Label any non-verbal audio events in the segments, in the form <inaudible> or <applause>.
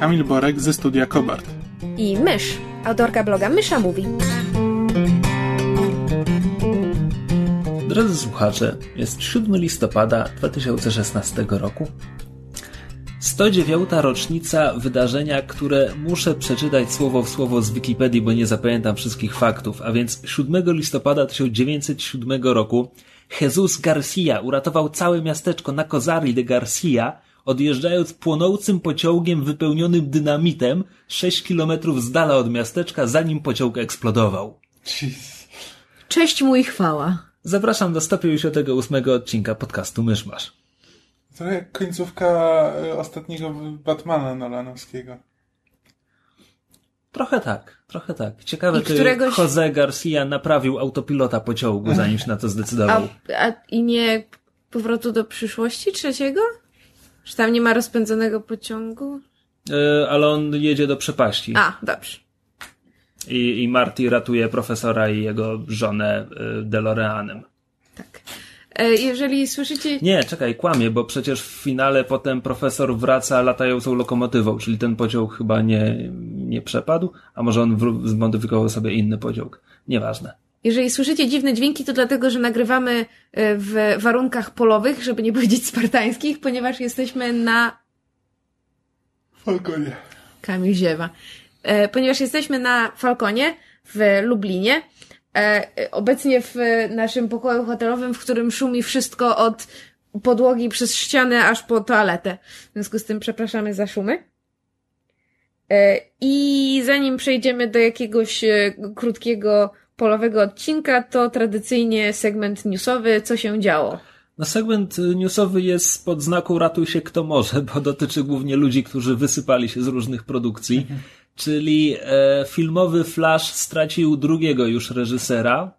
Kamil Borek ze studia Kobart. i Mysz, autorka bloga Mysza Mówi. Drodzy słuchacze, jest 7 listopada 2016 roku. 109. rocznica wydarzenia, które muszę przeczytać słowo w słowo z Wikipedii, bo nie zapamiętam wszystkich faktów, a więc 7 listopada 1907 roku Jesus Garcia uratował całe miasteczko Nacozari de Garcia, odjeżdżając płonącym pociągiem wypełnionym dynamitem 6 kilometrów z dala od miasteczka, zanim pociąg eksplodował. Cześć mój chwała. Zapraszam do 158 odcinka podcastu Myszmasz. Trochę jak końcówka e, ostatniego Batmana Nolanowskiego. Trochę tak, trochę tak. Ciekawe, I czy któregoś- Jose Garcia naprawił autopilota pociągu, zanim się na to A, zdecydował. a i nie powrotu do przyszłości trzeciego? Czy tam nie ma rozpędzonego pociągu? E, ale on jedzie do przepaści. A, dobrze. I, I Marty ratuje profesora i jego żonę e, DeLoreanem. Tak. E, Jeżeli słyszycie... Nie, czekaj, kłamie, bo przecież w finale potem profesor wraca latającą lokomotywą, czyli ten pociąg chyba nie, nie przepadł, a może on zmodyfikował sobie inny pociąg. Nieważne. Jeżeli słyszycie dziwne dźwięki, to dlatego, że nagrywamy e, w warunkach polowych, żeby nie powiedzieć spartańskich, ponieważ jesteśmy na Falconie. Kamil ziewa. E, ponieważ jesteśmy na Falconie w Lublinie, e, obecnie w naszym pokoju hotelowym, w którym szumi wszystko od podłogi przez ścianę aż po toaletę. W związku z tym przepraszamy za szumy. I zanim przejdziemy do jakiegoś krótkiego polowego odcinka, to tradycyjnie segment newsowy, co się działo. No segment y, newsowy jest spod znaku ratuj się kto może, bo dotyczy głównie ludzi, którzy wysypali się z różnych produkcji. Czyli e, filmowy Flash stracił drugiego już reżysera.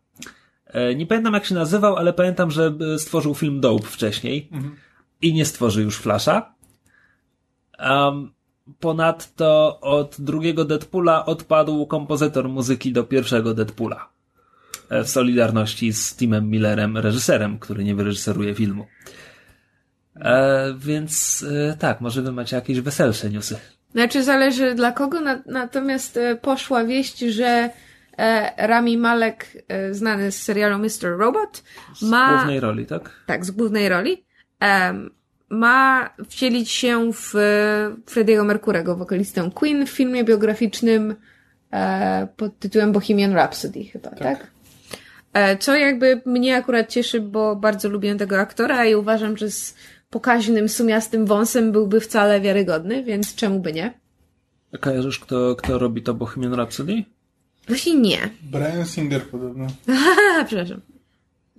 E, nie pamiętam jak się nazywał, ale pamiętam, że e, stworzył film Dope wcześniej i nie stworzy już Flasha. Um, ponadto od drugiego Deadpoola odpadł kompozytor muzyki do pierwszego Deadpoola e, w solidarności z Timem Millerem, reżyserem, który nie wyreżyseruje filmu. E, więc e, tak, może wy macie jakieś weselsze newsy. Znaczy zależy dla kogo, na, natomiast e, poszła wieść, że e, Rami Malek, e, znany z serialu Mr. Robot, Z ma, głównej roli, tak? tak, z głównej roli, ma wcielić się w e, Freddie'ego Mercurego, wokalistę Queen w filmie biograficznym e, pod tytułem Bohemian Rhapsody chyba, tak? E, co jakby mnie akurat cieszy, bo bardzo lubię tego aktora i uważam, że z pokaźnym, sumiastym wąsem byłby wcale wiarygodny, więc czemu by nie? A Kojarzysz, kto, kto robi to Bohemian Rhapsody? Właśnie nie. Brian Singer podobno. <laughs> Przepraszam.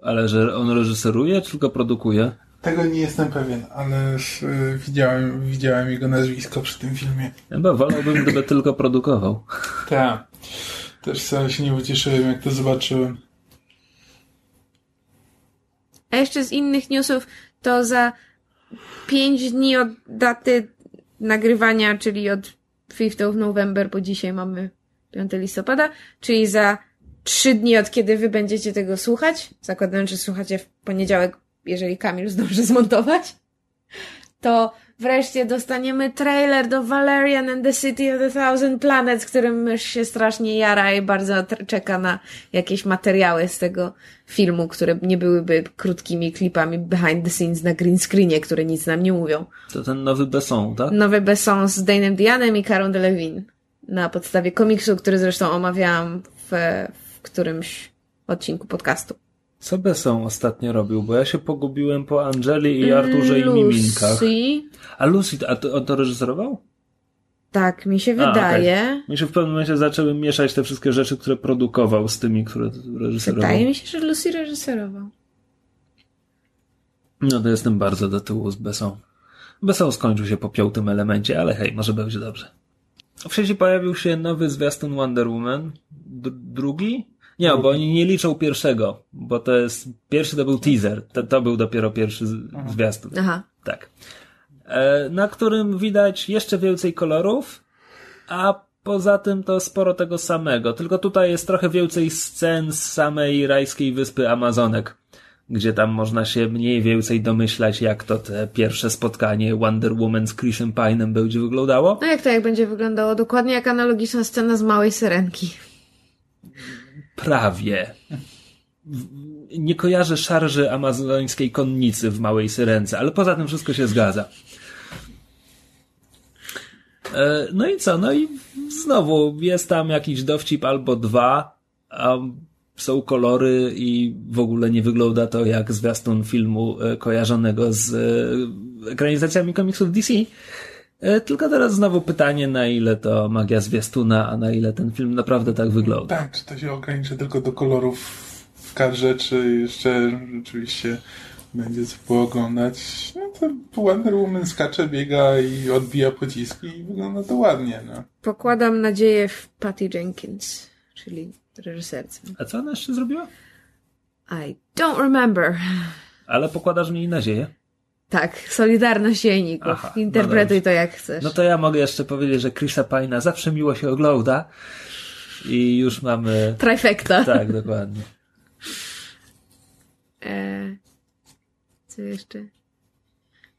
Ale że on reżyseruje, czy tylko produkuje? Tego nie jestem pewien, ale y, widziałem, widziałem jego nazwisko przy tym filmie. Chyba wolałbym, gdyby tylko produkował. Tak. Też sobie się nie ucieszyłem, jak to zobaczyłem. A jeszcze z innych newsów, to za pięć dni od daty nagrywania, czyli od 5th of November, bo dzisiaj mamy 5 listopada, czyli za trzy dni od kiedy wy będziecie tego słuchać, zakładając, że słuchacie w poniedziałek, jeżeli Kamil zdąży <laughs> zmontować, to wreszcie dostaniemy trailer do Valerian and the City of the Thousand Planets, którym mysz się strasznie jara i bardzo czeka na jakieś materiały z tego filmu, które nie byłyby krótkimi klipami behind the scenes na green screenie, które nic nam nie mówią. To ten nowy Besson, tak? Nowe Besson z Dane'em Dianem i Carą Delevingne na podstawie komiksu, który zresztą omawiałam w, w którymś odcinku podcastu. Co Besson ostatnio robił? Bo ja się pogubiłem po Angeli i Arturze i Miminkach. Lucy. A Lucy, a to, on to reżyserował? Tak, mi się A, wydaje. Mi się w pewnym momencie zaczęły mieszać te wszystkie rzeczy, które produkował z tymi, które reżyserował. Wydaje mi się, że Lucy reżyserował. No to jestem bardzo do tyłu z Besson. Besson skończył się po piątym elemencie, ale hej, może będzie dobrze. W sieci pojawił się nowy zwiastun Wonder Woman. D drugi? Nie, bo oni nie liczą pierwszego, bo to jest, pierwszy to był teaser, to, to był dopiero pierwszy z- zwiastun. Aha. Tak. E, na którym widać jeszcze więcej kolorów, a poza tym to sporo tego samego. Tylko tutaj jest trochę więcej scen z samej rajskiej wyspy Amazonek, gdzie tam można się mniej więcej domyślać, jak to te pierwsze spotkanie Wonder Woman z Chrisem Pine'em będzie wyglądało. No jak to jak będzie wyglądało? Dokładnie jak analogiczna scena z Małej Syrenki. Prawie. Nie kojarzę szarży amazońskiej konnicy w Małej Syrence, ale poza tym wszystko się zgadza. E, No i co? No i znowu jest tam jakiś dowcip albo dwa, a są kolory i w ogóle nie wygląda to jak zwiastun filmu e, kojarzonego z e, ekranizacjami komiksów DC. E, Tylko teraz znowu pytanie, na ile to magia zwiastuna, a na ile ten film naprawdę tak wygląda. Tak, czy to się ograniczy tylko do kolorów w kadrze, czy jeszcze rzeczywiście będzie co pooglądać. No to Wonder Woman skacze, biega i odbija pociski i wygląda to ładnie, no. Pokładam nadzieję w Patty Jenkins, czyli reżyserce. A co ona jeszcze zrobiła? I don't remember. Ale pokładasz mi nadzieję. Tak, Solidarność Jejników. Aha, no Interpretuj dobrze. to jak chcesz. No to ja mogę jeszcze powiedzieć, że Chrisa Pina zawsze miło się ogląda i już mamy... Trifecta. Tak, dokładnie. E, co jeszcze?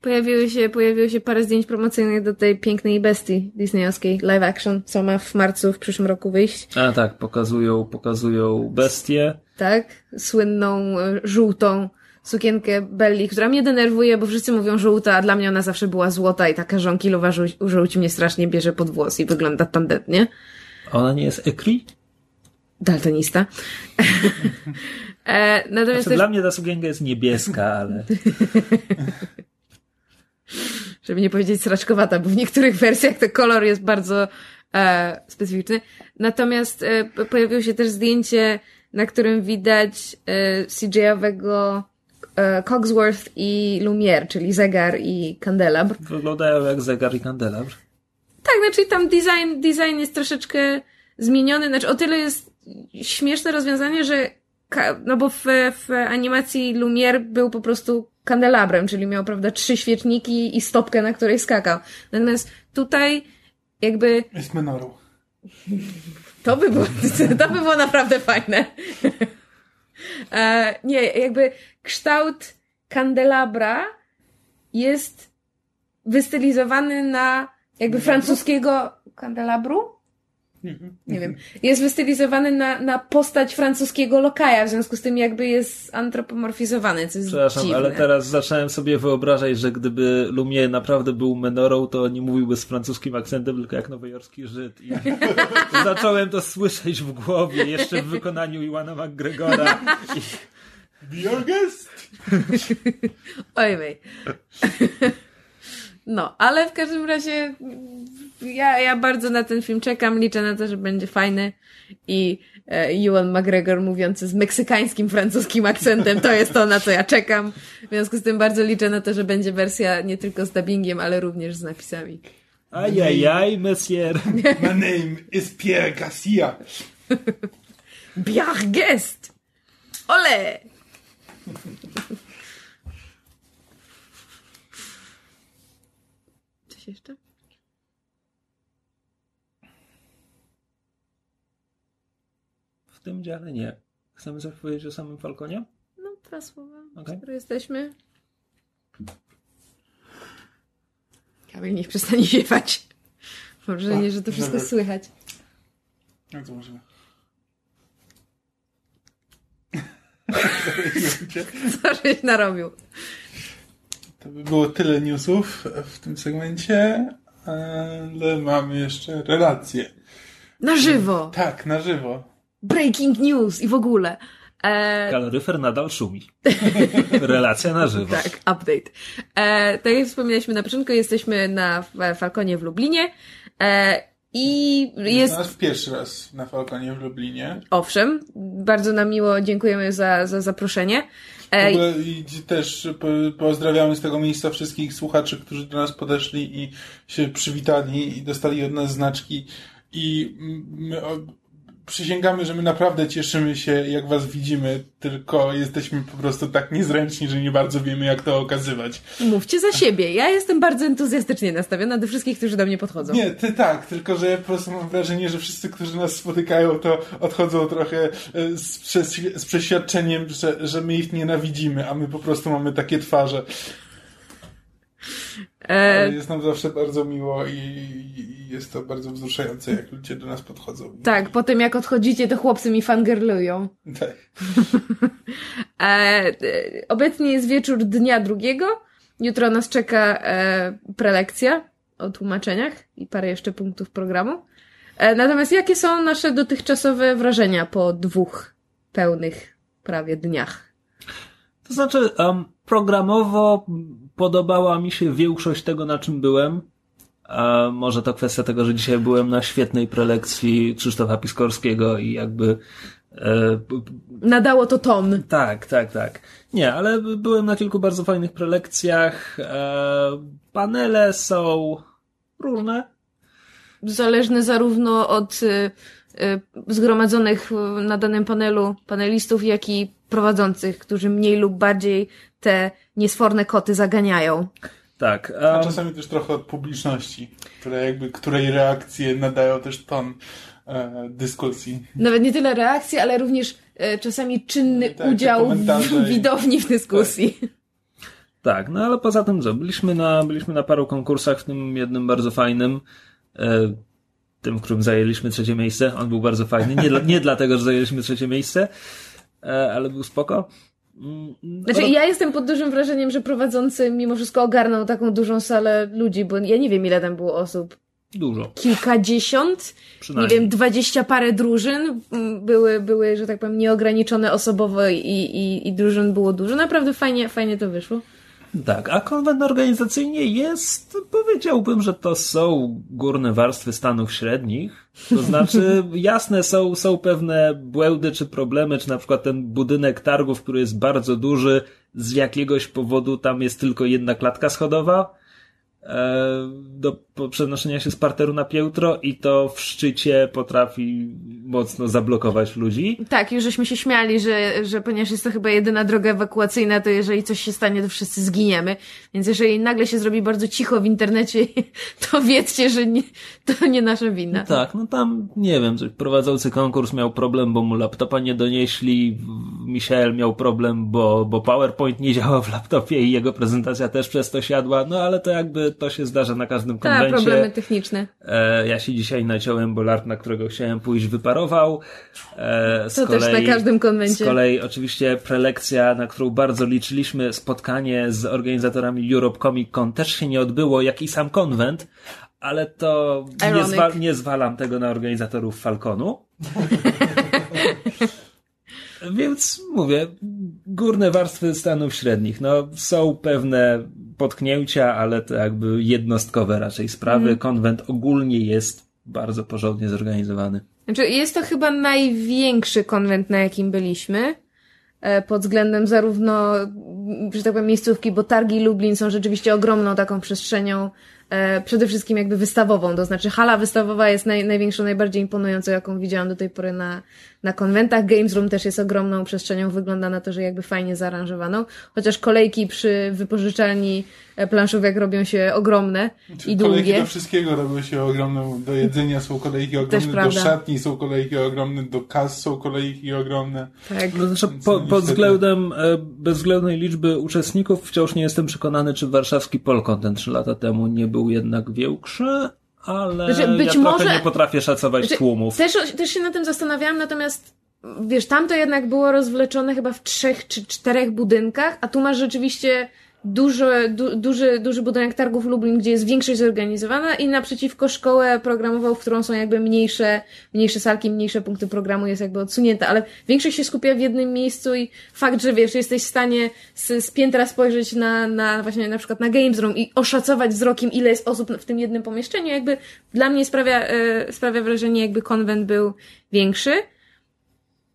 Pojawiły się, pojawiło się parę zdjęć promocyjnych do tej pięknej bestii disneyowskiej live action, co ma w marcu w przyszłym roku wyjść. A tak, pokazują, pokazują bestię. Tak? Słynną, e, żółtą sukienkę Belli, która mnie denerwuje, bo wszyscy mówią żółta, a dla mnie ona zawsze była złota i taka żonkilowa żół- żółć mnie strasznie bierze pod włos i wygląda tandetnie. A Ona nie jest Ekri? Daltonista. <laughs> e, natomiast Znaczy, też, dla mnie ta sukienka jest niebieska, ale... <laughs> żeby nie powiedzieć sraczkowata, bo w niektórych wersjach ten kolor jest bardzo e, specyficzny. Natomiast e, pojawiło się też zdjęcie, na którym widać e, CGI-owego e, Cogsworth i Lumière, czyli zegar i kandelabr. Wyglądają jak zegar i kandelabr. Tak, znaczy tam design, design jest troszeczkę zmieniony, znaczy o tyle jest śmieszne rozwiązanie, że no bo w, w animacji Lumière był po prostu kandelabrem, czyli miał, prawda, trzy świeczniki i stopkę, na której skakał. Natomiast tutaj jakby Jest menorą. to by było, to by było naprawdę fajne. E, nie, jakby kształt kandelabra jest wystylizowany na jakby francuskiego kandelabru? Nie wiem. Jest wystylizowany na, na postać francuskiego lokaja, w związku z tym jakby jest antropomorfizowany, co jest Przepraszam, dziwne. ale teraz zacząłem sobie wyobrażać, że gdyby Lumie naprawdę był menorą, to nie mówiłby z francuskim akcentem, tylko jak nowojorski Żyd. I <laughs> zacząłem to słyszeć w głowie, jeszcze w wykonaniu Iwana McGregora. I Be your guest! Oj wej. No, ale w każdym razie ja, ja bardzo na ten film czekam, liczę na to, że będzie fajny i e, Ewan McGregor mówiący z meksykańskim, francuskim akcentem, to jest to, na co ja czekam. W związku z tym bardzo liczę na to, że będzie wersja nie tylko z dubbingiem, ale również z napisami. ajajaj, monsieur. My name is Pierre Garcia. <laughs> Biach gest! Ole! Jeszcze? W tym dziale nie. Chcemy coś powiedzieć o samym Falconie? No, dwa słowa, Okej. skoro jesteśmy. Kamil, niech przestanie ziewać. Mam wrażenie, że to wszystko żeby- słychać. Jak to możemy? <laughs> <laughs> Co żeś narobił? To by było tyle newsów w tym segmencie, ale mamy jeszcze relacje. Na żywo! Tak, na żywo. Breaking news i w ogóle. E, Kaloryfer nadal szumi. <laughs> Relacja na żywo. tak, update. E, tak jak wspominaliśmy na początku, jesteśmy na Falconie w Lublinie. E, I jest... Nas pierwszy raz na Falconie w Lublinie. Owszem, bardzo nam miło, dziękujemy za, za zaproszenie. W ogóle i też pozdrawiamy z tego miejsca wszystkich słuchaczy, którzy do nas podeszli i się przywitali i dostali od nas znaczki. I my przysięgamy, że my naprawdę cieszymy się, jak was widzimy, tylko jesteśmy po prostu tak niezręczni, że nie bardzo wiemy, jak to okazywać. Mówcie za siebie. Ja jestem bardzo entuzjastycznie nastawiona do wszystkich, którzy do mnie podchodzą. Nie, ty tak, tylko że po prostu mam wrażenie, że wszyscy, którzy nas spotykają, to odchodzą trochę e, z, z przeświadczeniem, że, że my ich nienawidzimy, a my po prostu mamy takie twarze. E, Ale jest nam zawsze bardzo miło i, i, jest to bardzo wzruszające, jak ludzie do nas podchodzą. Tak, potem jak odchodzicie, to chłopcy mi fangirlują. Tak. <laughs> e, obecnie jest wieczór dnia drugiego. Jutro nas czeka e, prelekcja o tłumaczeniach i parę jeszcze punktów programu. E, natomiast jakie są nasze dotychczasowe wrażenia po dwóch pełnych prawie dniach? To znaczy, um, programowo podobała mi się większość tego, na czym byłem. A może to kwestia tego, że dzisiaj byłem na świetnej prelekcji Krzysztofa Piskorskiego i jakby. E, Nadało to ton. Tak, tak, tak. Nie, ale byłem na kilku bardzo fajnych prelekcjach. E, panele są różne. Zależne zarówno od e, e zgromadzonych na danym panelu panelistów, jak i prowadzących, którzy mniej lub bardziej te niesforne koty zaganiają. Tak. Um... A czasami też trochę od publiczności, które jakby, której reakcje nadają też ton e, dyskusji. Nawet nie tyle reakcji, ale również e, czasami czynny tak, udział w, <laughs> widowni w dyskusji. Tak. tak. no ale poza tym co, byliśmy na, byliśmy na paru konkursach, w tym jednym bardzo fajnym, e, tym, w którym zajęliśmy trzecie miejsce. On był bardzo fajny, nie, dla, nie dlatego, że zajęliśmy trzecie miejsce, ale był spoko. Mm, znaczy, ja jestem pod dużym wrażeniem, że prowadzący mimo wszystko ogarnął taką dużą salę ludzi, bo ja nie wiem, ile tam było osób. Dużo. Kilkadziesiąt, nie wiem, dwadzieścia parę drużyn były, były, że tak powiem, nieograniczone osobowo i, i, i drużyn było dużo. Naprawdę fajnie, fajnie to wyszło. Tak, a konwent organizacyjnie jest, powiedziałbym, że to są górne warstwy Stanów Średnich. To znaczy, <laughs> jasne, są, są pewne błędy czy problemy, czy na przykład ten budynek targów, który jest bardzo duży, z jakiegoś powodu tam jest tylko jedna klatka schodowa E, do przenoszenia się z parteru na piętro i to w szczycie potrafi mocno zablokować ludzi. Tak, już żeśmy się śmiali, że, że ponieważ jest to chyba jedyna droga ewakuacyjna, to jeżeli coś się stanie, to wszyscy zginiemy. Więc jeżeli nagle się zrobi bardzo cicho w internecie, <laughs> to wiedzcie, że nie, to nie nasza wina. No tak, no tam, nie wiem, prowadzący konkurs miał problem, bo mu laptopa nie donieśli, Michel miał problem, bo, bo PowerPoint nie <laughs> działał w laptopie i jego prezentacja też przez to siadła, no ale to jakby to się zdarza na każdym konwencie. Tak, problemy techniczne. E, ja się dzisiaj naciąłem, bo lart, na którego chciałem pójść, wyparował. E, to kolei, też na każdym konwencie. Z kolei oczywiście prelekcja, na którą bardzo liczyliśmy, spotkanie z organizatorami Europe Comic Con też się nie odbyło, jak i sam konwent, ale to nie, nie zwalam tego na organizatorów Falconu. <laughs> Więc mówię, górne warstwy Stanów Średnich. No, są pewne potknięcia, ale to jakby jednostkowe raczej sprawy. Mm. Konwent ogólnie jest bardzo porządnie zorganizowany. Znaczy, jest to chyba największy konwent, na jakim byliśmy. E, pod względem zarówno, że tak powiem, miejscówki, bo targi Lublin są rzeczywiście ogromną taką przestrzenią e, przede wszystkim jakby wystawową, to znaczy hala wystawowa jest naj, największą, najbardziej imponującą, jaką widziałam do tej pory na, na konwentach. Games Room też jest ogromną przestrzenią, wygląda na to, że jakby fajnie zaaranżowaną, chociaż kolejki przy wypożyczalni e, planszówek robią się ogromne znaczy, i długie. Kolejki do wszystkiego robią się ogromne, do jedzenia są kolejki ogromne, do szatni są kolejki ogromne, do kas są kolejki ogromne. Tak. No, znaczy, po, pod względem e, bezwzględnej liczby uczestników wciąż nie jestem przekonany, czy warszawski Polkon ten trzy lata temu nie był jednak większy, ale znaczy, być ja może, nie potrafię szacować znaczy, tłumów. Też, też się na tym zastanawiałam, natomiast wiesz, tam to jednak było rozwleczone chyba w trzech czy czterech budynkach, a tu masz rzeczywiście duży, du, duży, duży budynek targów Lublin, gdzie jest większość zorganizowana i naprzeciwko szkołę programową, w którą są jakby mniejsze, mniejsze salki, mniejsze punkty programu jest jakby odsunięte, ale większość się skupia w jednym miejscu i fakt, że wiesz, jesteś w stanie z, z piętra spojrzeć na, na właśnie na przykład na Games Room i oszacować wzrokiem, ile jest osób w tym jednym pomieszczeniu, jakby dla mnie sprawia, e, sprawia wrażenie, jakby konwent był większy.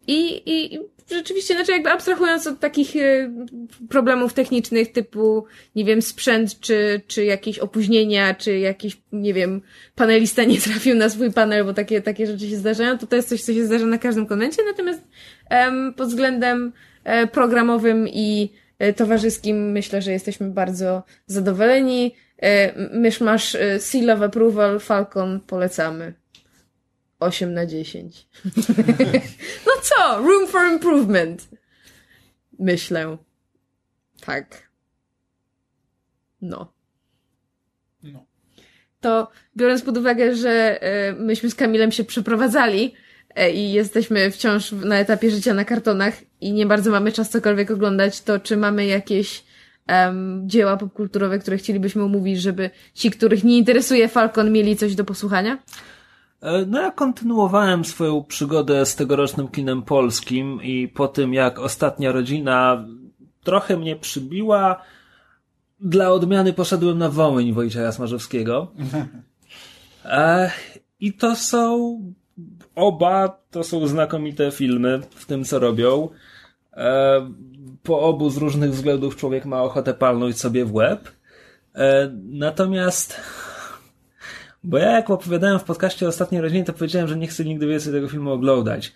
I, i rzeczywiście, znaczy jakby abstrahując od takich e, problemów technicznych typu, nie wiem, sprzęt, czy, czy jakieś opóźnienia, czy jakiś, nie wiem, panelista nie <laughs> trafił na swój panel, bo takie, takie rzeczy się zdarzają, to to jest coś, co się zdarza na każdym konwencie, natomiast em, pod względem e, programowym i e, towarzyskim myślę, że jesteśmy bardzo zadowoleni. Mysz masz Seal of Approval, Falcon polecamy. 8 na 10. <laughs> no co? Room for improvement. Myślę. Tak. No. No. To biorąc pod uwagę, że e, myśmy z Kamilem się przeprowadzali e, i jesteśmy wciąż na etapie życia na kartonach i nie bardzo mamy czas cokolwiek oglądać, to czy mamy jakieś em, dzieła popkulturowe, które chcielibyśmy omówić, żeby ci, których nie interesuje Falcon, mieli coś do posłuchania? E, No ja kontynuowałem swoją przygodę z tegorocznym kinem polskim i po tym jak ostatnia rodzina trochę mnie przybiła, dla odmiany poszedłem na Wołyń Wojciecha Smarzowskiego. E, I to są oba, to są znakomite filmy w tym co robią. E, Po obu z różnych względów człowiek ma ochotę palnąć sobie w łeb. Natomiast bo ja jak opowiadałem w podcaście o ostatniej rodzinie, to powiedziałem, że nie chcę nigdy więcej tego filmu oglądać.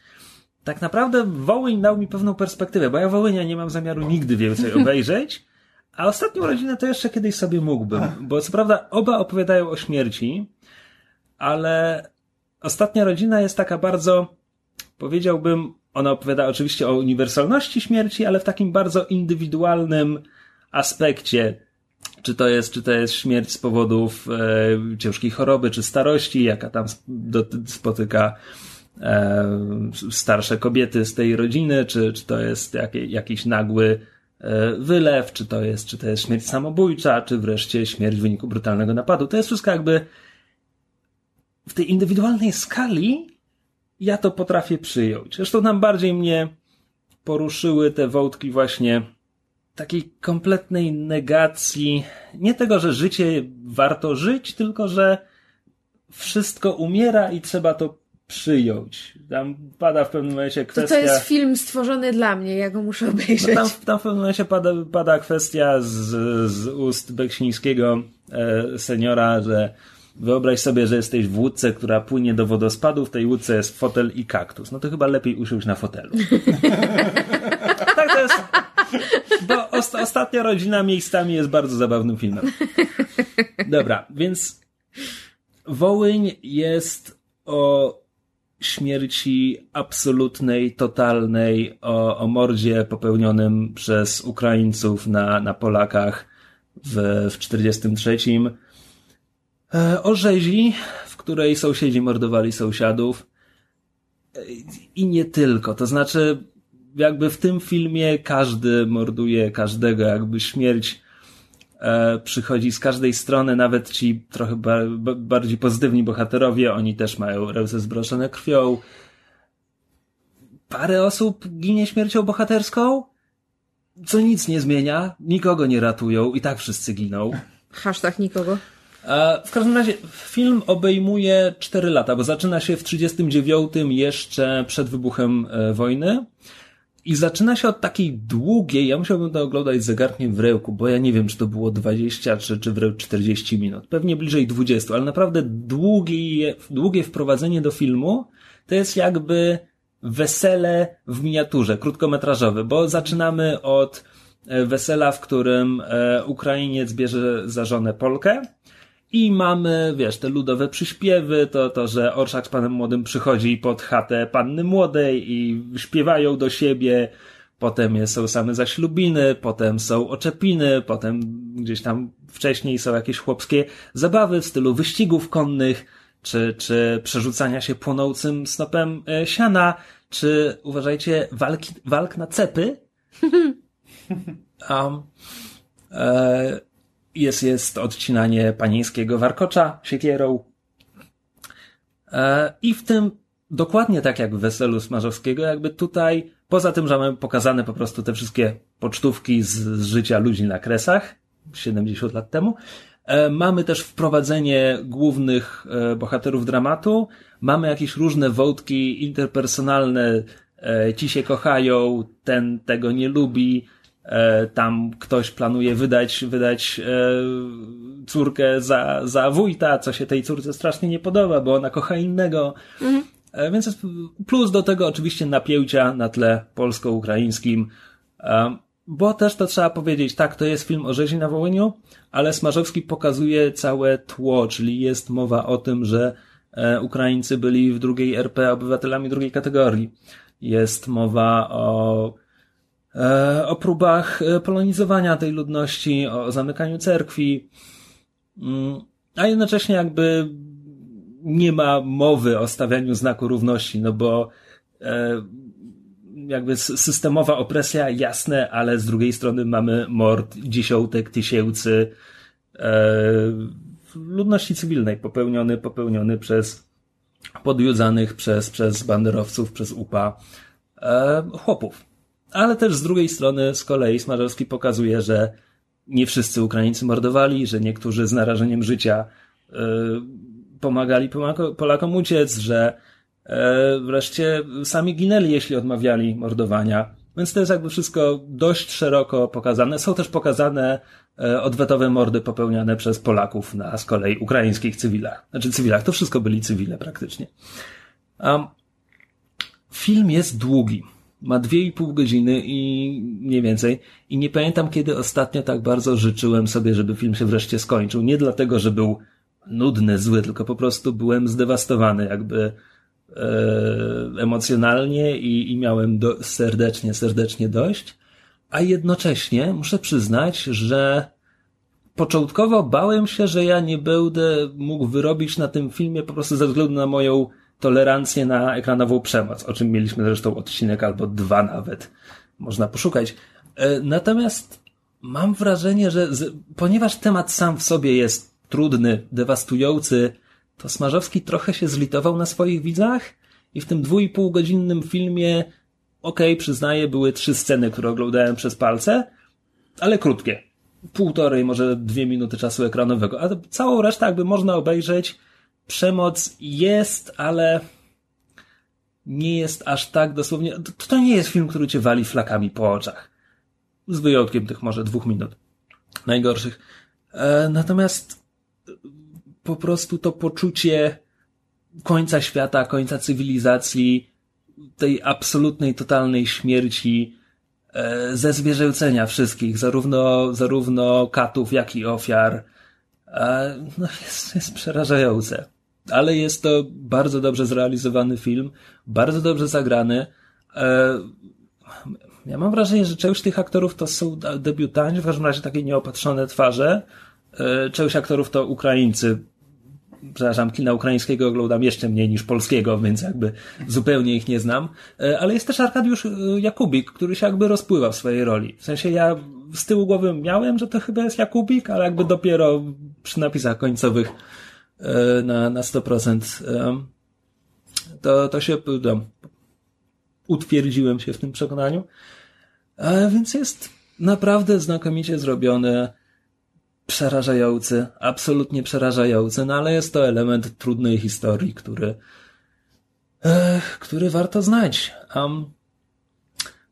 Tak naprawdę Wołyń dał mi pewną perspektywę, bo ja Wołynia nie mam zamiaru nigdy więcej obejrzeć, a ostatnią rodzinę to jeszcze kiedyś sobie mógłbym, bo co prawda oba opowiadają o śmierci, ale ostatnia rodzina jest taka bardzo, powiedziałbym, ona opowiada oczywiście o uniwersalności śmierci, ale w takim bardzo indywidualnym aspekcie czy to jest, czy to jest śmierć z powodów e, ciężkiej choroby, czy starości, jaka tam do, spotyka e, starsze kobiety z tej rodziny, czy, czy to jest jakiś nagły e, wylew, czy to jest, czy to jest śmierć samobójcza, czy wreszcie śmierć w wyniku brutalnego napadu. To jest wszystko jakby w tej indywidualnej skali ja to potrafię przyjąć. Zresztą nam bardziej mnie poruszyły te wątki właśnie takiej kompletnej negacji, nie tego, że życie warto żyć, tylko że wszystko umiera i trzeba to przyjąć. Tam pada w pewnym momencie To kwestia... to jest film stworzony dla mnie, ja go muszę No obejrzeć. tam, tam w pewnym momencie pada, pada kwestia z, z ust Beksińskiego e, seniora, że wyobraź sobie, że jesteś w łódce, która płynie do wodospadu, w tej łódce jest fotel i kaktus. No to chyba lepiej usiąść na fotelu. <laughs> ostatnia rodzina miejscami jest bardzo zabawnym filmem. Dobra, więc Wołyń jest o śmierci absolutnej, totalnej, o, o mordzie popełnionym przez Ukraińców na, na Polakach w, w 43. E, o rzezi, w której sąsiedzi mordowali sąsiadów. E, I nie tylko. To znaczy, jakby w tym filmie każdy morduje każdego, jakby śmierć e, przychodzi z każdej strony, nawet ci trochę ba ba bardziej pozytywni bohaterowie, oni też mają ręce zbroszone krwią. Parę osób ginie śmiercią bohaterską, co nic nie zmienia, nikogo nie ratują i tak wszyscy giną. Hashtag nikogo. E, W każdym razie film obejmuje 4 lata, bo zaczyna się w 39 jeszcze przed wybuchem e, wojny. I zaczyna się od takiej długiej, ja musiałbym to oglądać zegarkiem w rełku, bo ja nie wiem, czy to było 20 czy, czy wręcz 40 minut. Pewnie bliżej 20, ale naprawdę długie, długie wprowadzenie do filmu to jest jakby wesele w miniaturze, krótkometrażowe, bo zaczynamy od e, wesela, w którym e, Ukrainiec bierze za żonę Polkę i mamy, wiesz, te ludowe przyśpiewy, to, to, że Orszak z panem młodym przychodzi pod chatę panny młodej i śpiewają do siebie, potem są same zaślubiny, potem są oczepiny, potem gdzieś tam wcześniej są jakieś chłopskie zabawy w stylu wyścigów konnych, czy, czy przerzucania się płonącym snopem e, siana, czy uważajcie, walki, walk na cepy. <laughs> Um, E, jest, jest odcinanie panieńskiego warkocza siekierą. E, I w tym dokładnie tak jak w Weselu Smarzowskiego, jakby tutaj, poza tym, że mamy pokazane po prostu te wszystkie pocztówki z, z życia ludzi na kresach, 70 lat temu, e, mamy też wprowadzenie głównych e, bohaterów dramatu, mamy jakieś różne wątki interpersonalne, ci się kochają, ten tego nie lubi, tam ktoś planuje wydać, wydać e, córkę za, za wójta, co się tej córce strasznie nie podoba, bo ona kocha innego. Mhm. Więc jest plus do tego oczywiście napięcia na tle polsko-ukraińskim, bo też to trzeba powiedzieć, tak, to jest film o rzezi na Wołyniu, ale Smarzowski pokazuje całe tło, czyli jest mowa o tym, że Ukraińcy byli w drugiej RP obywatelami drugiej kategorii. Jest mowa o E, o próbach e, polonizowania tej ludności, o zamykaniu cerkwi, mm, a jednocześnie jakby nie ma mowy o stawianiu znaku równości, no bo e, jakby systemowa opresja, jasne, ale z drugiej strony mamy mord dziesiątek tysięcy ludności cywilnej popełniony, popełniony przez podjudzanych przez, przez banderowców, przez UPA chłopów. Ale też z drugiej strony z kolei Smarzowski pokazuje, że nie wszyscy Ukraińcy mordowali, że niektórzy z narażeniem życia y, pomagali Polakom uciec, że y, wreszcie sami ginęli, jeśli odmawiali mordowania. Więc to jest jakby wszystko dość szeroko pokazane. Są też pokazane y, odwetowe mordy popełniane przez Polaków na z kolei ukraińskich cywilach. Znaczy cywilach, to wszystko byli cywile praktycznie. Um, film jest długi ma dwie i pół godziny i mniej więcej. I nie pamiętam, kiedy ostatnio tak bardzo życzyłem sobie, żeby film się wreszcie skończył. Nie dlatego, że był nudny, zły, tylko po prostu byłem zdewastowany, jakby e, emocjonalnie i, i miałem do, serdecznie, serdecznie dość. A jednocześnie muszę przyznać, że początkowo bałem się, że ja nie będę mógł wyrobić na tym filmie po prostu ze względu na moją tolerancję na ekranową przemoc, o czym mieliśmy zresztą odcinek albo dwa nawet. Można poszukać. E, natomiast mam wrażenie, że z, ponieważ temat sam w sobie jest trudny, dewastujący, to Smarzowski trochę się zlitował na swoich widzach i w tym dwu i pół godzinnym filmie, okej, okay, przyznaję, były trzy sceny, które oglądałem przez palce, ale krótkie. Półtorej, może dwie minuty czasu ekranowego, a całą resztę jakby można obejrzeć przemoc jest, ale nie jest aż tak dosłownie. To, to nie jest film, który cię wali flakami po oczach. Z wyjątkiem tych może dwóch minut najgorszych. E, natomiast po prostu to poczucie końca świata, końca cywilizacji, tej absolutnej, totalnej śmierci, e, ze zwierzęcenia wszystkich, zarówno, zarówno katów, jak i ofiar, e, no jest, jest przerażające ale jest to bardzo dobrze zrealizowany film, bardzo dobrze zagrany. E, ja mam wrażenie, że część tych aktorów to są debiutanci, w każdym razie takie nieopatrzone twarze. E, część aktorów to Ukraińcy. Przepraszam, kina ukraińskiego oglądam jeszcze mniej niż polskiego, więc jakby zupełnie ich nie znam. E, ale jest też Arkadiusz Jakubik, który się jakby rozpływa w swojej roli. W sensie ja z tyłu głowy miałem, że to chyba jest Jakubik, ale jakby dopiero przy napisach końcowych na, na 100%, e, to, to się no, utwierdziłem się w tym przekonaniu. A więc jest naprawdę znakomicie zrobiony, przerażający, absolutnie przerażający, no ale jest to element trudnej historii, który, e, który warto znać. Um,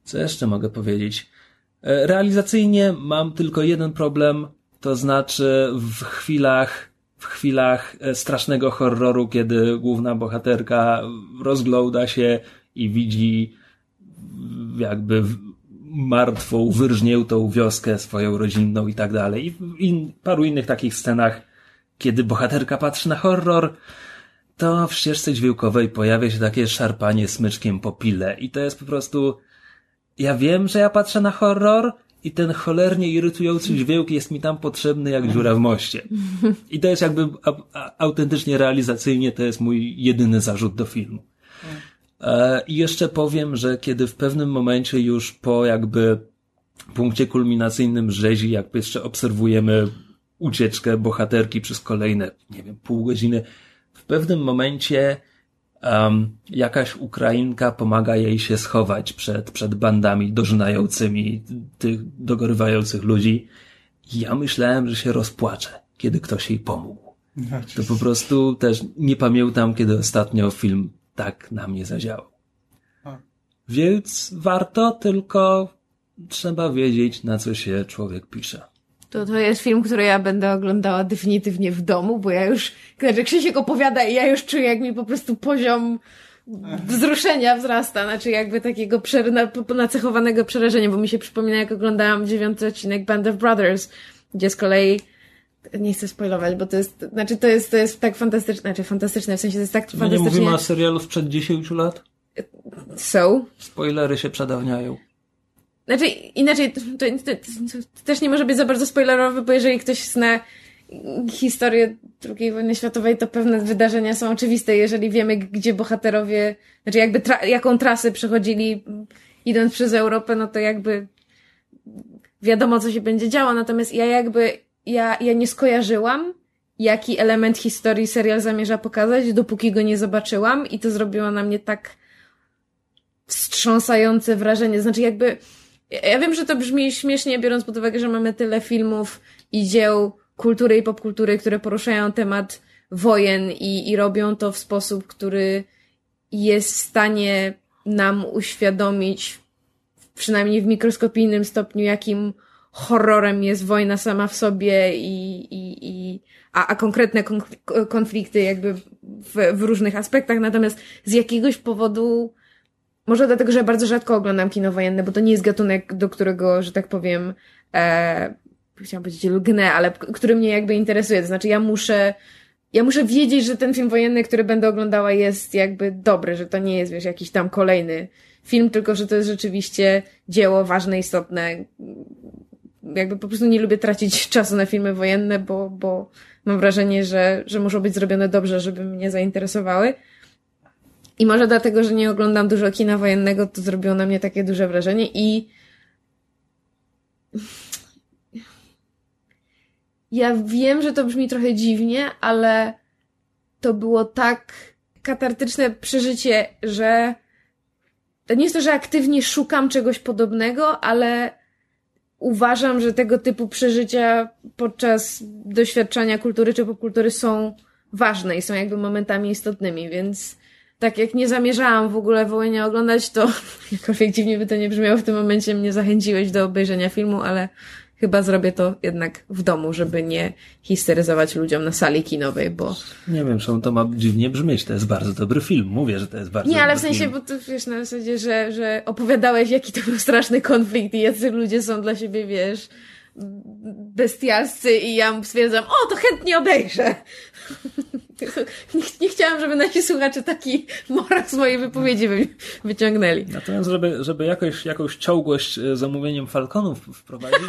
co jeszcze mogę powiedzieć? Realizacyjnie mam tylko jeden problem, to znaczy w chwilach w chwilach e, strasznego horroru, kiedy główna bohaterka rozgląda się i widzi jakby martwą, wyrżniętą wioskę swoją rodzinną i tak dalej. I w in, paru innych takich scenach, kiedy bohaterka patrzy na horror, to w ścieżce dźwiękowej pojawia się takie szarpanie smyczkiem po pile. I to jest po prostu, ja wiem, że ja patrzę na horror, i ten cholernie irytujący dźwięk jest mi tam potrzebny jak dziura w moście. I to jest jakby autentycznie realizacyjnie, to jest mój jedyny zarzut do filmu. E, I jeszcze powiem, że kiedy w pewnym momencie już po jakby punkcie kulminacyjnym rzezi, jakby jeszcze obserwujemy ucieczkę bohaterki przez kolejne, nie wiem, pół godziny. W pewnym momencie um, jakaś Ukrainka pomaga jej się schować przed, przed bandami dożynającymi tych dogorywających ludzi. Ja myślałem, że się rozpłaczę, kiedy ktoś jej pomógł. To po prostu też nie pamiętam, kiedy ostatnio film tak na mnie zadziałał. Więc warto, tylko trzeba wiedzieć, na co się człowiek pisze. To, to jest film, który ja będę oglądała definitywnie w domu, bo ja już, znaczy Krzysiek opowiada i ja już czuję, jak mi po prostu poziom wzruszenia wzrasta, znaczy jakby takiego nacechowanego przerażenia, bo mi się przypomina, jak oglądałam dziewiąty odcinek Band of Brothers, gdzie z kolei nie chcę spoilować, bo to jest, znaczy to jest, to jest tak fantastyczne, znaczy fantastyczne, w sensie to jest tak My fantastycznie... nie mówimy o serialu sprzed 10 lat? So? Spoilery się przedawniają. Znaczy, inaczej, to, to, to, to, też nie może być za bardzo spoilerowy, bo jeżeli ktoś zna historię II wojny światowej, to pewne wydarzenia są oczywiste. Jeżeli wiemy, gdzie bohaterowie, znaczy jakby tra jaką trasę przechodzili idąc przez Europę, no to jakby wiadomo, co się będzie działo. Natomiast ja jakby, ja, ja nie skojarzyłam, jaki element historii serial zamierza pokazać, dopóki go nie zobaczyłam i to zrobiło na mnie tak wstrząsające wrażenie. Znaczy jakby, ja wiem, że to brzmi śmiesznie, biorąc pod uwagę, że mamy tyle filmów i dzieł kultury i popkultury, które poruszają temat wojen i, i robią to w sposób, który jest w stanie nam uświadomić, przynajmniej w mikroskopijnym stopniu, jakim horrorem jest wojna sama w sobie i, i, i a, a konkretne konflikty jakby w, w różnych aspektach. Natomiast z jakiegoś powodu może dlatego, że bardzo rzadko oglądam kino wojenne, bo to nie jest gatunek, do którego, że tak powiem, e, chciałam powiedzieć lgnę, ale który mnie jakby interesuje. To znaczy ja muszę, ja muszę wiedzieć, że ten film wojenny, który będę oglądała jest jakby dobry, że to nie jest, wiesz, jakiś tam kolejny film, tylko że to jest rzeczywiście dzieło ważne, istotne. Jakby po prostu nie lubię tracić <laughs> czasu na filmy wojenne, bo, bo mam wrażenie, że, że muszą być zrobione dobrze, żeby mnie zainteresowały. I może dlatego, że nie oglądam dużo kina wojennego, to zrobiło na mnie takie duże wrażenie i ja wiem, że to brzmi trochę dziwnie, ale to było tak katartyczne przeżycie, że to nie jest to, że aktywnie szukam czegoś podobnego, ale uważam, że tego typu przeżycia podczas doświadczania kultury czy popkultury są ważne i są jakby momentami istotnymi, więc tak jak nie zamierzałam w ogóle Wołynia oglądać, to <laughs> jakkolwiek dziwnie by to nie brzmiało, w tym momencie mnie zachęciłeś do obejrzenia filmu, ale chyba zrobię to jednak w domu, żeby nie histeryzować ludziom na sali kinowej, bo... Nie wiem, czemu to ma dziwnie brzmieć, to jest bardzo dobry film, mówię, że to jest bardzo Nie, ale w sensie, film. bo to wiesz, na zasadzie, że, że opowiadałeś, jaki to był straszny konflikt i jacy ludzie są dla siebie, wiesz, bestialscy i ja stwierdzam, o, to chętnie obejrzę. <laughs> <laughs> nie, nie, chciałam, żeby nasi słuchacze taki morał z mojej wypowiedzi wy, wyciągnęli. Natomiast, żeby, żeby jakoś, jakąś ciągłość e, zamówieniem Falconów wprowadzić... <laughs>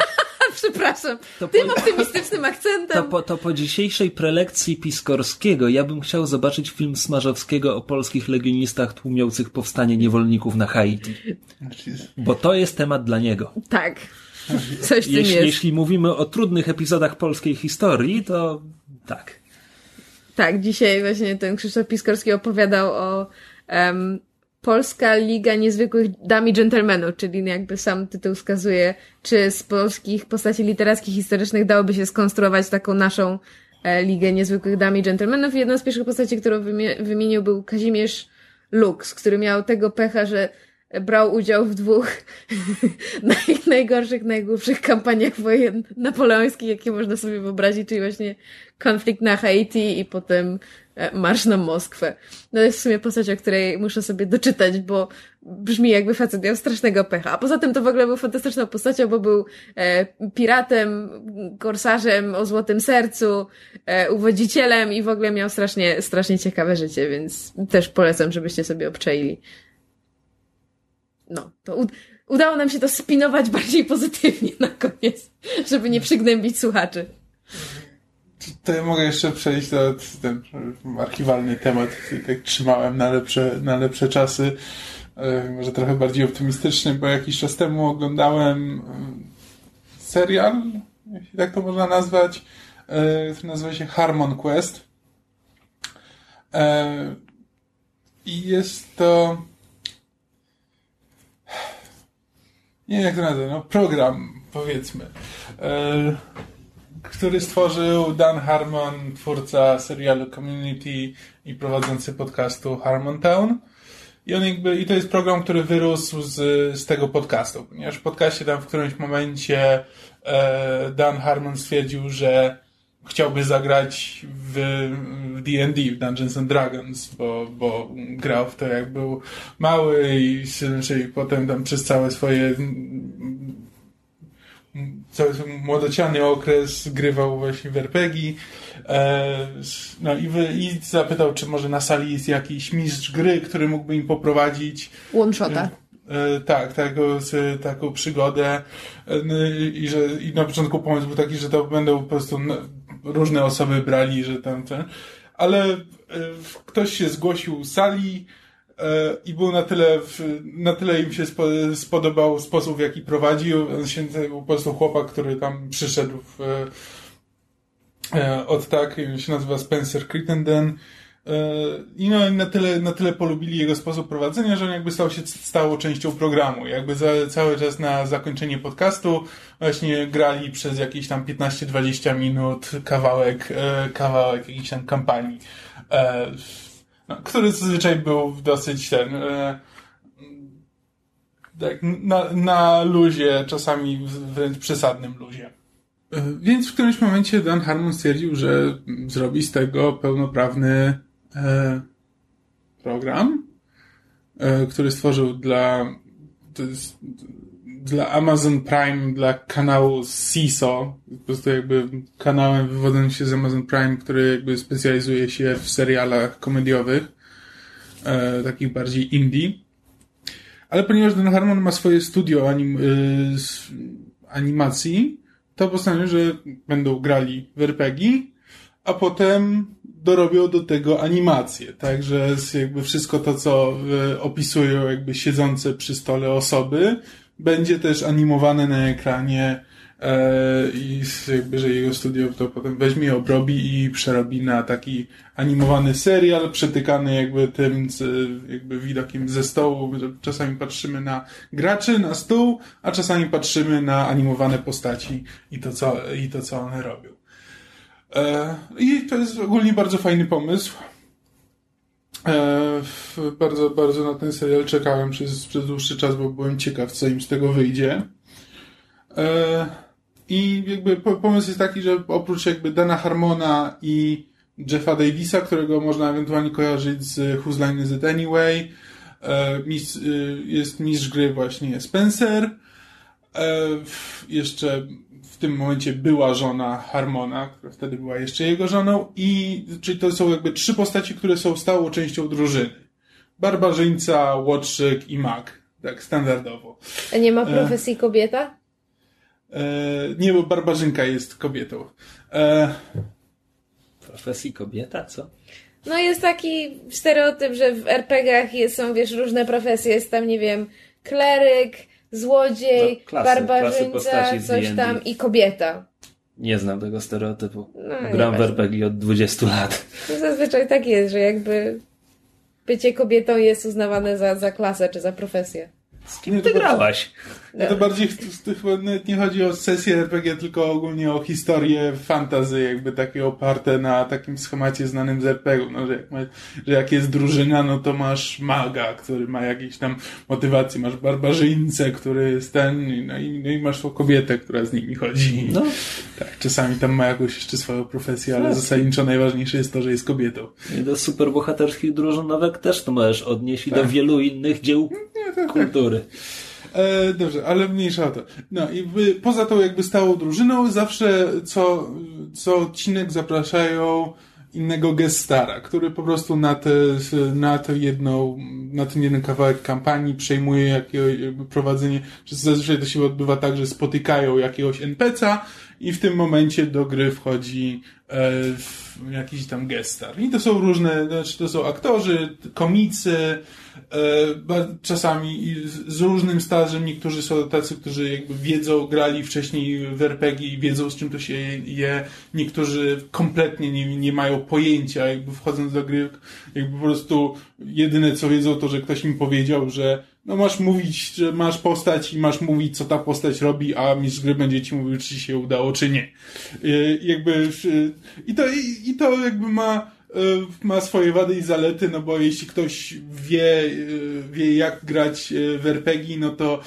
Przepraszam, to tym po, optymistycznym akcentem. To po, to po dzisiejszej prelekcji Piskorskiego ja bym chciał zobaczyć film Smarzowskiego o polskich legionistach tłumiących powstanie niewolników na Haiti. Bo to jest temat dla niego. Tak. Coś jeśli, jest. jeśli mówimy o trudnych epizodach polskiej historii, to tak. Tak, dzisiaj właśnie ten Krzysztof Piskorski opowiadał o um, Polska Liga Niezwykłych Dam i Dżentelmenów, czyli jakby sam tytuł wskazuje, czy z polskich postaci literackich, historycznych dałoby się skonstruować taką naszą e, Ligę Niezwykłych Dam i Dżentelmenów. Jedna z pierwszych postaci, którą wymienił był Kazimierz Lux, który miał tego pecha, że brał udział w dwóch <laughs> naj, najgorszych, najgłupszych kampaniach wojen napoleońskich, jakie można sobie wyobrazić, czyli właśnie konflikt na Haiti i potem e, marsz na Moskwę. No jest w sumie postać, o której muszę sobie doczytać, bo brzmi jakby facet miał strasznego pecha. A poza tym to w ogóle był fantastyczną postacią, bo był e, piratem, korsarzem o złotym sercu, e, uwodzicielem i w ogóle miał strasznie, strasznie ciekawe życie, więc też polecam, żebyście sobie obczaili no, to udało nam się to spinować <laughs> bardziej pozytywnie na koniec, żeby nie przygnębić słuchaczy. To ja mogę jeszcze przejść do ten archiwalny temat, tak trzymałem na lepsze, na lepsze czasy. e, może trochę bardziej optymistyczny, bo jakiś czas temu oglądałem e, serial, jeśli tak to można nazwać, e, który nazywa się Harmon Quest. I jest to nie jak to nazwać, no program powiedzmy, e, który stworzył Dan Harmon, twórca serialu Community i prowadzący podcastu Harmontown. I on jakby, i to jest program, który wyrósł z, z tego podcastu, ponieważ w podcaście tam w którymś momencie e, Dan Harmon stwierdził, że chciałby zagrać w D&D, w Dungeons and Dragons, bo, bo grał w to jak był mały i czyli potem tam przez całe swoje cały młodociany okres grywał właśnie w RPG. E, no i, wy, i zapytał, czy może na sali jest jakiś mistrz gry, który mógłby im poprowadzić. One-shota. E, tak, taką, taką przygodę. E, I że i na początku pomysł był taki, że to będą po prostu no, różne osoby brali, że tam ten. Ale ktoś się zgłosił z sali, i był na tyle, na tyle im się spodobał sposób, w jaki prowadził. On się był po prostu chłopak, który tam przyszedł w, od tak, się nazywa Spencer Crittenden. I no, na tyle, na tyle polubili jego sposób prowadzenia, że on jakby stał się stałą częścią programu. Jakby za, cały czas na zakończenie podcastu właśnie grali przez jakieś tam 15-20 minut kawałek, kawałek jakiejś tam kampanii no, który zazwyczaj był dosyć ten e, tak, na, na luzie, czasami wręcz przesadnym luzie. E, więc w którymś momencie Dan Harmon stwierdził, że zrobi z tego pełnoprawny e, program, e, który stworzył dla dla Amazon Prime, dla kanału CISO, po prostu jakby kanałem wywodzącym się z Amazon Prime, który jakby specjalizuje się w serialach komediowych, e, takich bardziej indie. Ale ponieważ Dan Harmon ma swoje studio anim, animacji, to postanowił, że będą grali w RPG, a potem dorobią do tego animacje. Także jakby wszystko to, co y, opisują jakby siedzące przy stole osoby, będzie też animowane na ekranie e, i jakby, że jego studio to potem weźmie, obrobi i przerobi na taki animowany serial, przetykany jakby tym jakby widokiem ze stołu, czasami patrzymy na graczy, na stół, a czasami patrzymy na animowane postaci i to, co, i to, co one robią. E, I to jest ogólnie bardzo fajny pomysł. E, bardzo, bardzo na ten serial czekałem przez, przez dłuższy czas, bo byłem ciekaw, co im z tego wyjdzie. E, I jakby pomysł jest taki, że oprócz jakby Dana Harmona i Jeffa Davisa, którego można ewentualnie kojarzyć z Whose Line Is It Anyway, jest mistrz gry właśnie Spencer, jeszcze tym momencie była żona Harmona, która wtedy była jeszcze jego żoną i czyli to są jakby trzy postaci, które są stałą częścią drużyny. Barbarzyńca, Łotrzyk i Mag. Tak, standardowo. A nie ma profesji e, kobieta? E, nie, bo barbarzynka jest kobietą. E, profesji kobieta? Co? No jest taki stereotyp, że w RPGach jest, są, wiesz, różne profesje. Jest tam, nie wiem, kleryk, złodziej, no, klasy, barbarzyńca, klasy coś tam i kobieta. Nie znam tego stereotypu. No, Gram w RPG od 20 lat. No, zazwyczaj tak jest, że jakby bycie kobietą jest uznawane za, za klasę czy za profesję. Z kim ty grałaś? No to bardziej chyba nie chodzi o sesję RPG, tylko ogólnie o historię fantazy, jakby takie oparte na takim schemacie znanym z RPG. No, że, jak ma, że jak jest drużyna, no to masz maga, który ma jakieś tam motywacje, masz barbarzyńcę, który jest ten, no i, no i masz tą kobietę, która z nimi chodzi. No. Tak, czasami tam ma jakąś jeszcze swoją profesję, ale no. zasadniczo najważniejsze jest to, że jest kobietą. I do superbohaterskich drużynowek też to możesz odnieść tak. i do tak. wielu innych dzieł kultury. E, dobrze, ale mniejsza o to. No i poza tą jakby stałą drużyną zawsze co, co odcinek zapraszają innego gestara, który po prostu na, te, na, tę jedną, na ten jeden kawałek kampanii przejmuje jakiegoś prowadzenie, czy zazwyczaj to się odbywa tak, że spotykają jakiegoś NPC'a i w tym momencie do gry wchodzi e, jakiś tam gestar. I to są różne, znaczy to są aktorzy, komicy, czasami z różnym stażem. Niektórzy są tacy, którzy jakby wiedzą, grali wcześniej w RPG i wiedzą, z czym to się je. Niektórzy kompletnie nie, nie mają pojęcia, jakby wchodząc do gry, jakby po prostu jedyne co wiedzą to, że ktoś im powiedział, że no masz mówić, że masz postać i masz mówić, co ta postać robi, a mistrz gry będzie ci mówił, czy się udało, czy nie. jakby, i to, i, to jakby ma, E, ma swoje wady i zalety, no bo jeśli ktoś wie, e, wie jak grać e, w RPG, no to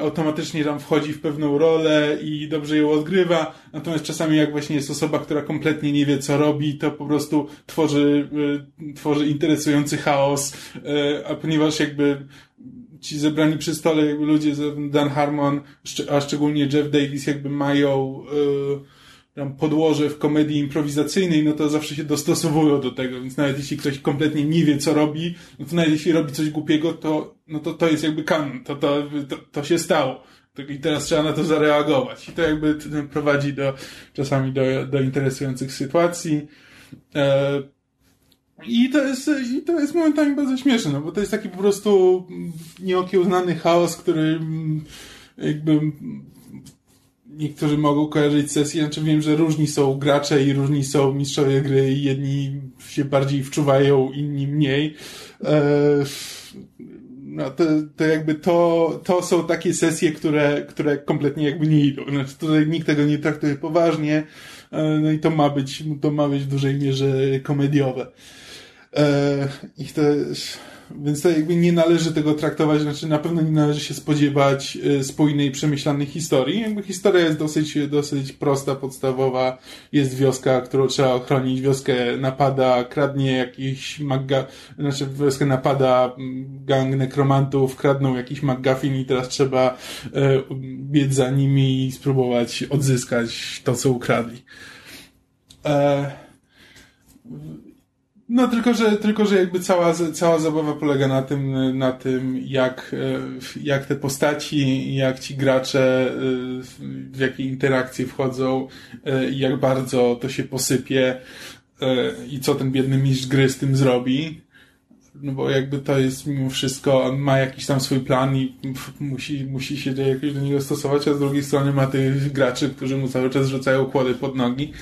automatycznie tam wchodzi w pewną rolę i dobrze ją odgrywa, natomiast czasami jak właśnie jest osoba, która kompletnie nie wie co robi, to po prostu tworzy, tworzy interesujący chaos, a ponieważ jakby ci zebrani przy stole ludzie, Dan Harmon, a szczególnie Jeff Davis jakby mają tam podłoże w komedii improwizacyjnej, no to zawsze się dostosowują do tego, więc nawet jeśli ktoś kompletnie nie wie, co robi, no to nawet jeśli robi coś głupiego, to, no to to jest jakby kanon, to, to, to, to się stało. I teraz trzeba na to zareagować. I to jakby prowadzi do, czasami do, do interesujących sytuacji. E, i to jest, i to jest momentami bardzo śmieszne, no bo to jest taki po prostu nieokiełznany chaos, który jakby niektórzy mogą kojarzyć sesję, znaczy wiem, że różni są gracze i różni są mistrzowie gry i jedni się bardziej wczuwają, inni mniej. E, no to, to jakby to, to są takie sesje, które, które kompletnie jakby nie idą. Znaczy tutaj nikt tego nie traktuje poważnie, e, no i to ma być, to ma być w dużej mierze komediowe. E, I to więc to jakby nie należy tego traktować, znaczy na pewno nie należy się spodziewać e, spójnej, przemyślanej historii. Jakby historia jest dosyć, dosyć prosta, podstawowa. Jest wioska, którą trzeba ochronić. Wioskę napada, kradnie jakiś magga, znaczy wioskę napada mm, gang nekromantów, kradną jakiś McGuffin i teraz trzeba e, biec za nimi i spróbować odzyskać to, co ukradli. E, no tylko, że, tylko, że jakby cała, cała zabawa polega na tym, na tym jak, e, jak te postaci, jak ci gracze, e, w jakie interakcje wchodzą, e, jak bardzo to się posypie i co ten biedny mistrz gry z tym zrobi. No bo jakby to jest mimo wszystko, on ma jakiś tam swój plan i musi, musi się jakoś do niego stosować, a z drugiej strony ma tych graczy, którzy mu cały czas rzucają kłody pod nogi.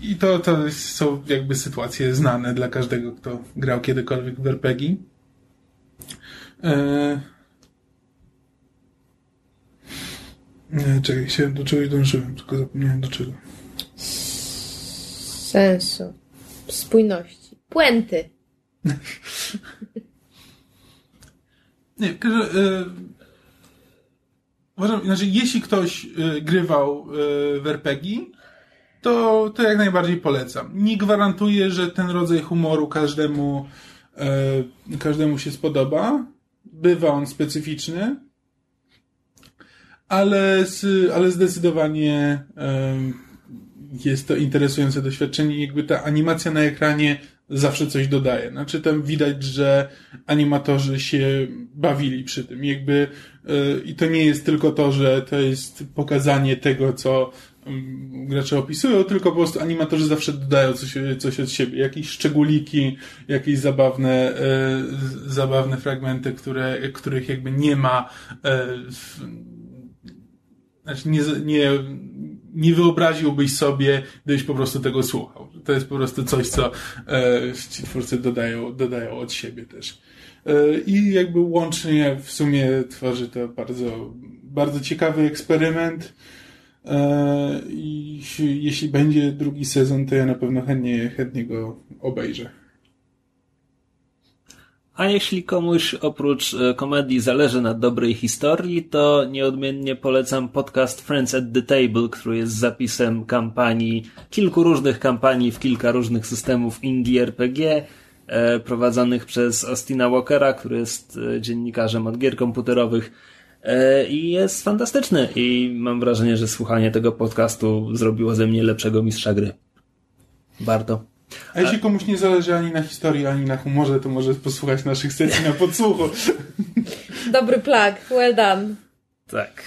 I to, to są jakby sytuacje znane dla każdego, kto grał kiedykolwiek w RPG. Eee... Nie, czekaj, się do czegoś dążyłem, tylko zapomniałem do czego. Sensu. Spójności. Puenty. <laughs> Nie, że, uważam, znaczy, jeśli ktoś e, grywał e, w RPG, to, to jak najbardziej polecam. Nie gwarantuję, że ten rodzaj humoru każdemu, e, każdemu się spodoba. Bywa on specyficzny, ale, z, ale zdecydowanie e, jest to interesujące doświadczenie. Jakby ta animacja na ekranie zawsze coś dodaje. Znaczy tam widać, że animatorzy się bawili przy tym. Jakby e, i to nie jest tylko to, że to jest pokazanie tego, co gracze opisują, tylko po prostu animatorzy zawsze dodają coś, coś od siebie. Jakieś szczególiki, jakieś zabawne, e, zabawne fragmenty, które, których jakby nie ma, e, w, znaczy nie, nie, nie wyobraziłbyś sobie, gdybyś po prostu tego słuchał. To jest po prostu coś, co e, ci twórcy dodają, dodają od siebie też. E, I jakby łącznie w sumie tworzy to bardzo, bardzo ciekawy eksperyment. E, I jeśli będzie drugi sezon, to ja na pewno chętnie, chętnie go obejrzę. A jeśli komuś oprócz e, komedii zależy na dobrej historii, to nieodmiennie polecam podcast Friends at the Table, który jest zapisem kampanii, kilku różnych kampanii w kilka różnych systemów indie RPG, e, prowadzonych przez Austina Walkera, który jest dziennikarzem od gier komputerowych i jest fantastyczny i mam wrażenie, że słuchanie tego podcastu zrobiło ze mnie lepszego mistrza gry. Warto. A jeśli komuś nie zależy ani na historii, ani na humorze, to może posłuchać naszych sesji na podsłuchu. Dobry plug, well done. Tak.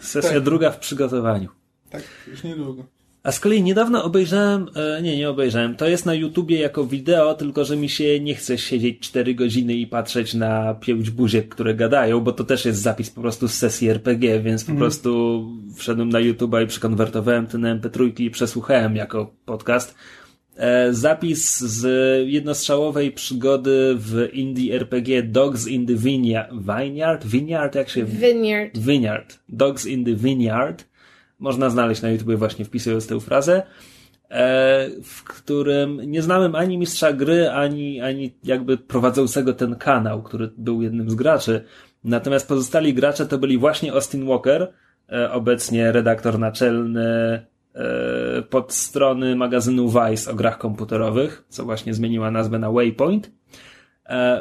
Sesja tak. druga w przygotowaniu. Tak, już niedługo. A z kolei niedawno obejrzałem, e, nie, nie obejrzałem, to jest na YouTubie jako wideo, tylko że mi się nie chce siedzieć 4 godziny i patrzeć na pięć buziek, które gadają, bo to też jest zapis po prostu z sesji RPG, więc po prostu wszedłem na YouTube'a i przekonwertowałem ten MP3 i przesłuchałem jako podcast. E, zapis z jednostrzałowej przygody w indie RPG Dogs in the Vineyard, Vineyard? Vineyard? Jak się... Vineyard. Vineyard. Dogs in the Vineyard. Można znaleźć na YouTube właśnie wpisując tę frazę, e, w którym nie znałem ani mistrza gry, ani, ani jakby prowadzącego ten kanał, który był jednym z graczy. Natomiast pozostali gracze to byli właśnie Austin Walker, e, obecnie redaktor naczelny e, pod strony magazynu Vice o grach komputerowych, co właśnie zmieniła nazwę na Waypoint.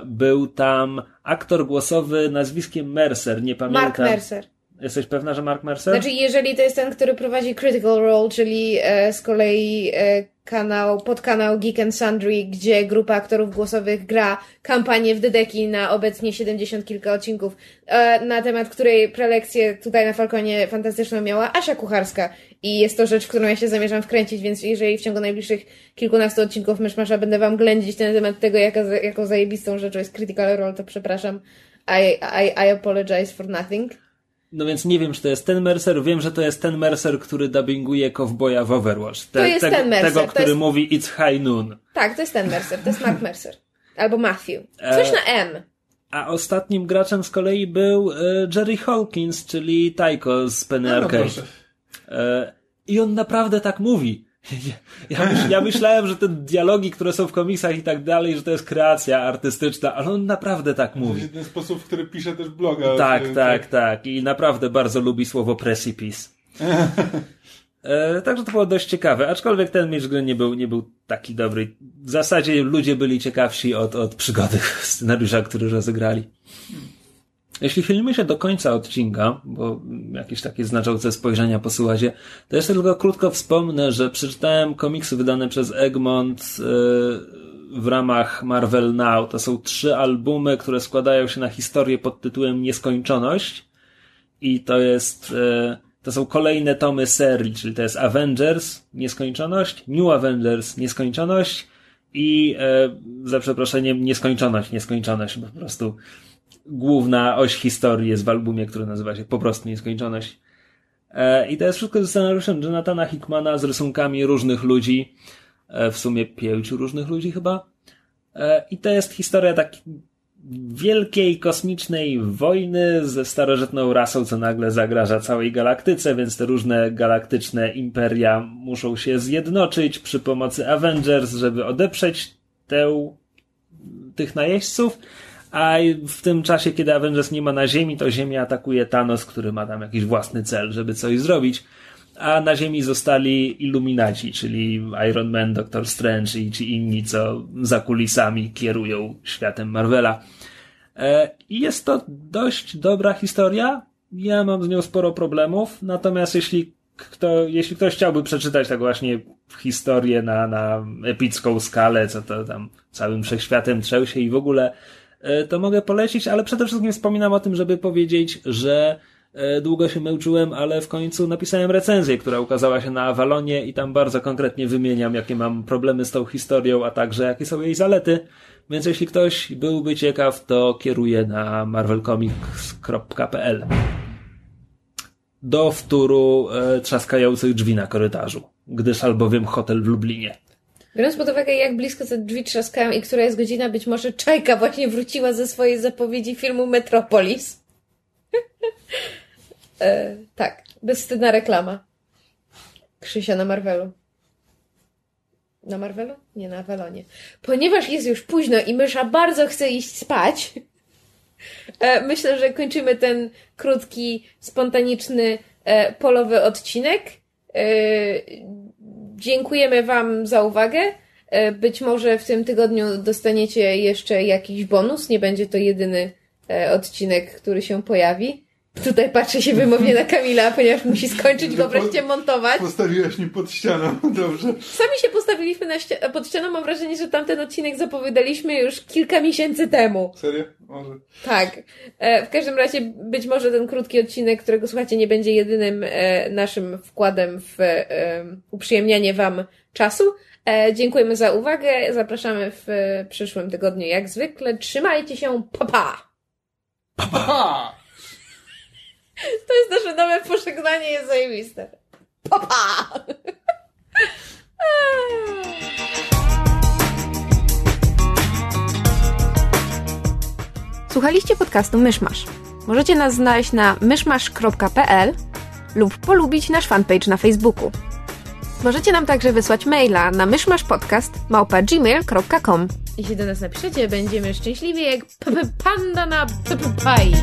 Był tam aktor głosowy nazwiskiem Mercer, nie pamiętam. Mark Mercer. Jesteś pewna, że Mark Mercer? Znaczy, jeżeli to jest ten, który prowadzi Critical Role, czyli e, z kolei e, kanał, podkanał Geek and Sundry, gdzie grupa aktorów głosowych gra kampanię w Dedeki na obecnie 70 kilka odcinków, e, na temat której prelekcję tutaj na Falconie fantastyczną miała Asia Kucharska. I jest to rzecz, w którą ja się zamierzam wkręcić, więc jeżeli w ciągu najbliższych kilkunastu odcinków Myszmasza będę wam ględzić na temat tego, jaka, jaką zajebistą rzeczą jest Critical Role, to przepraszam. I, I, I apologize for nothing. No więc nie wiem, czy to jest ten Mercer. Wiem, że to jest ten Mercer, który dubbinguje kowboja w Overwatch. Te, to jest te, ten Mercer. Tego, który jest... mówi It's High Noon. Tak, to jest ten Mercer. To jest Mark Mercer. <laughs> Albo Matthew. Coś e... na M. A ostatnim graczem z kolei był e, Jerry Hawkins, czyli Taiko z Penny no, Arcade. No e, I on naprawdę tak mówi. Ja, myśl, ja myślałem, że te dialogi, które są w komiksach i tak dalej, że to jest kreacja artystyczna, ale on naprawdę tak mówi. To jest ten sposób, w który pisze też bloga. Tak, tak, tak, tak. I naprawdę bardzo lubi słowo precipice. <laughs> E, także to było dość ciekawe, aczkolwiek ten miecz gry nie był, nie był taki dobry. W zasadzie ludzie byli ciekawsi od, od przygody scenariusza, który rozegrali. Jeśli chylimy się do końca odcinka, bo jakieś takie znaczące spojrzenia posyłacie, to jeszcze tylko krótko wspomnę, że przeczytałem komiksy wydane przez Egmont e, w ramach Marvel Now. To są trzy albumy, które składają się na historię pod tytułem Nieskończoność i to jest e, to są kolejne tomy serii, czyli to jest Avengers, Nieskończoność, New Avengers, Nieskończoność i e, za przeproszeniem Nieskończoność, Nieskończoność, po prostu główna oś historii jest w albumie, który nazywa się po prostu Nieskończoność. E, I to jest wszystko ze scenariuszem Jonathana Hickmana z rysunkami różnych ludzi, e, w sumie pięciu różnych ludzi chyba. E, I to jest historia takiej wielkiej kosmicznej wojny ze starożytną rasą, co nagle zagraża całej galaktyce, więc te różne galaktyczne imperia muszą się zjednoczyć przy pomocy Avengers, żeby odeprzeć tę, tych najeźdźców. A w tym czasie, kiedy Avengers nie ma na Ziemi, to Ziemia atakuje Thanos, który ma tam jakiś własny cel, żeby coś zrobić. A na Ziemi zostali Illuminaci, czyli Iron Man, Doctor Strange i ci inni, co za kulisami kierują światem Marvela. E, I jest to dość dobra historia. Ja mam z nią sporo problemów, natomiast jeśli kto, jeśli ktoś chciałby przeczytać tak właśnie historię na, na epicką skalę, co to tam całym wszechświatem trzęsie i w ogóle to mogę polecić, ale przede wszystkim wspominam o tym, żeby powiedzieć, że e, długo się męczyłem, ale w końcu napisałem recenzję, która ukazała się na Avalonie i tam bardzo konkretnie wymieniam, jakie mam problemy z tą historią, a także jakie są jej zalety. Więc jeśli ktoś byłby ciekaw, to kieruję na marvelcomics.pl do wtóru e, trzaskających drzwi na korytarzu, gdyż albowiem hotel w Lublinie. Biorąc pod uwagę, jak blisko te drzwi trzaskają i która jest godzina, być może Czajka właśnie wróciła ze swojej zapowiedzi filmu Metropolis. <laughs> e, tak, bezwstydna reklama. Krzysia na Marvelu. Na Marvelu? Nie, na Avallonie. Ponieważ jest już późno i mysza bardzo chce iść spać, <laughs> e, myślę, że kończymy ten krótki, spontaniczny, e, polowy odcinek. E, Dziękujemy Wam za uwagę. E, być może w tym tygodniu dostaniecie jeszcze jakiś bonus. Nie będzie to jedyny e, odcinek, który się pojawi. Tutaj patrzę się wymownie na Kamila, ponieważ musi skończyć go wreszcie montować. Postawiłaś mnie pod ścianą, <laughs> dobrze. Sami się postawiliśmy na ści- pod ścianą. Mam wrażenie, że tamten odcinek zapowiadaliśmy już kilka miesięcy temu. Serio? Może. Tak. E, w każdym razie być może ten krótki odcinek, którego słuchacie, nie będzie jedynym e, naszym wkładem w e, uprzyjemnianie Wam czasu. E, dziękujemy za uwagę. Zapraszamy w e, przyszłym tygodniu jak zwykle. Trzymajcie się. Pa, pa! Ha! To jest nasze nowe pożegnanie, jest zajebiste. Pa, pa! <laughs> Słuchaliście podcastu Myszmasz. Możecie nas znaleźć na myszmasz.pl lub polubić nasz fanpage na Facebooku. Możecie nam także wysłać maila na myszmaszpodcast.gmail.com Jeśli do nas napiszecie, będziemy szczęśliwi jak p- p- panda na p- pai.